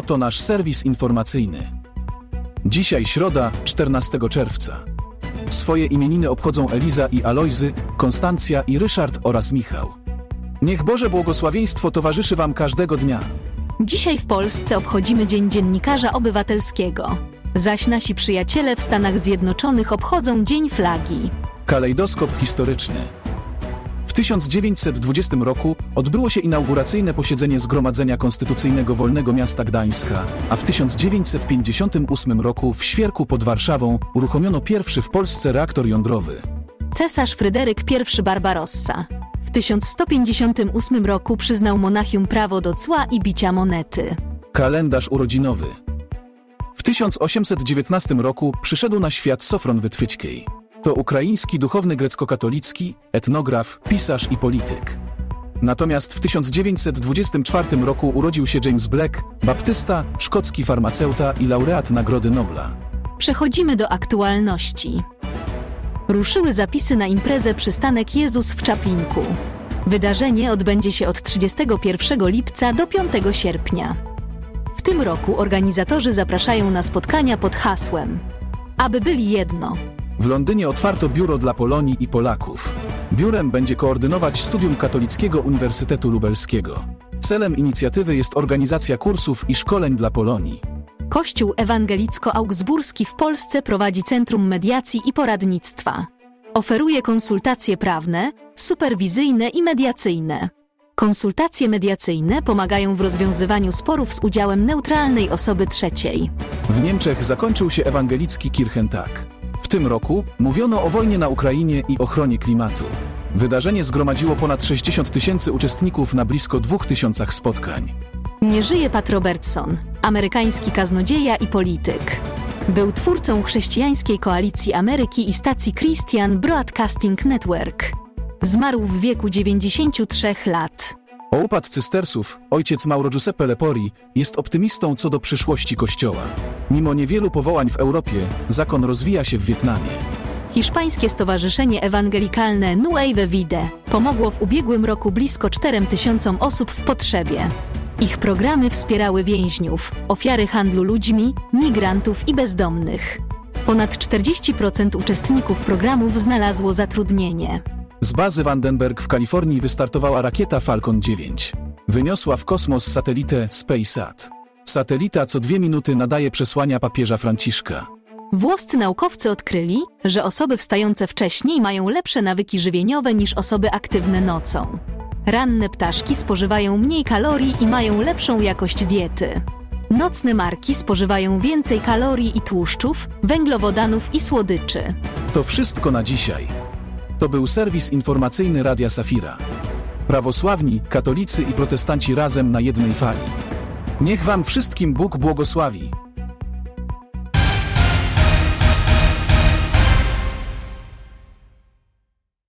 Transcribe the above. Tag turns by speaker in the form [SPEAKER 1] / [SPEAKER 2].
[SPEAKER 1] Oto nasz serwis informacyjny. Dzisiaj środa, 14 czerwca. Swoje imieniny obchodzą Eliza i Alojzy, Konstancja i Ryszard oraz Michał. Niech Boże błogosławieństwo towarzyszy Wam każdego dnia.
[SPEAKER 2] Dzisiaj w Polsce obchodzimy Dzień Dziennikarza Obywatelskiego, zaś nasi przyjaciele w Stanach Zjednoczonych obchodzą Dzień Flagi.
[SPEAKER 1] Kalejdoskop historyczny. W 1920 roku odbyło się inauguracyjne posiedzenie Zgromadzenia Konstytucyjnego Wolnego Miasta Gdańska, a w 1958 roku w Świerku pod Warszawą uruchomiono pierwszy w Polsce reaktor jądrowy.
[SPEAKER 2] Cesarz Fryderyk I Barbarossa w 1158 roku przyznał Monachium prawo do cła i bicia monety.
[SPEAKER 1] Kalendarz urodzinowy. W 1819 roku przyszedł na świat Sofron Wytwyćkiej. To ukraiński duchowny grecko-katolicki, etnograf, pisarz i polityk. Natomiast w 1924 roku urodził się James Black, baptysta, szkocki farmaceuta i laureat Nagrody Nobla.
[SPEAKER 2] Przechodzimy do aktualności. Ruszyły zapisy na imprezę Przystanek Jezus w Czaplinku. Wydarzenie odbędzie się od 31 lipca do 5 sierpnia. W tym roku organizatorzy zapraszają na spotkania pod hasłem Aby byli jedno.
[SPEAKER 1] W Londynie otwarto biuro dla Polonii i Polaków. Biurem będzie koordynować studium Katolickiego Uniwersytetu Lubelskiego. Celem inicjatywy jest organizacja kursów i szkoleń dla Polonii.
[SPEAKER 2] Kościół ewangelicko-augsburski w Polsce prowadzi Centrum Mediacji i Poradnictwa. Oferuje konsultacje prawne, superwizyjne i mediacyjne. Konsultacje mediacyjne pomagają w rozwiązywaniu sporów z udziałem neutralnej osoby trzeciej.
[SPEAKER 1] W Niemczech zakończył się ewangelicki Kirchentag. Tym roku mówiono o wojnie na Ukrainie i ochronie klimatu. Wydarzenie zgromadziło ponad 60 tysięcy uczestników na blisko 2000 spotkań.
[SPEAKER 2] Nie żyje Pat Robertson, amerykański kaznodzieja i polityk. Był twórcą chrześcijańskiej koalicji Ameryki i stacji Christian Broadcasting Network. Zmarł w wieku 93 lat.
[SPEAKER 1] O upad cystersów, ojciec Mauro Giuseppe Lepori jest optymistą co do przyszłości Kościoła. Mimo niewielu powołań w Europie, zakon rozwija się w Wietnamie.
[SPEAKER 2] Hiszpańskie Stowarzyszenie Ewangelikalne Nueve Vide pomogło w ubiegłym roku blisko 4 tysiącom osób w potrzebie. Ich programy wspierały więźniów, ofiary handlu ludźmi, migrantów i bezdomnych. Ponad 40% uczestników programów znalazło zatrudnienie.
[SPEAKER 1] Z bazy Vandenberg w Kalifornii wystartowała rakieta Falcon 9. Wyniosła w kosmos satelitę SpaceSat. Satelita co dwie minuty nadaje przesłania papieża Franciszka.
[SPEAKER 2] Włoscy naukowcy odkryli, że osoby wstające wcześniej mają lepsze nawyki żywieniowe niż osoby aktywne nocą. Ranne ptaszki spożywają mniej kalorii i mają lepszą jakość diety. Nocne marki spożywają więcej kalorii i tłuszczów, węglowodanów i słodyczy.
[SPEAKER 1] To wszystko na dzisiaj. To był serwis informacyjny Radia Safira. Prawosławni, katolicy i protestanci razem na jednej fali. Niech Wam wszystkim Bóg błogosławi.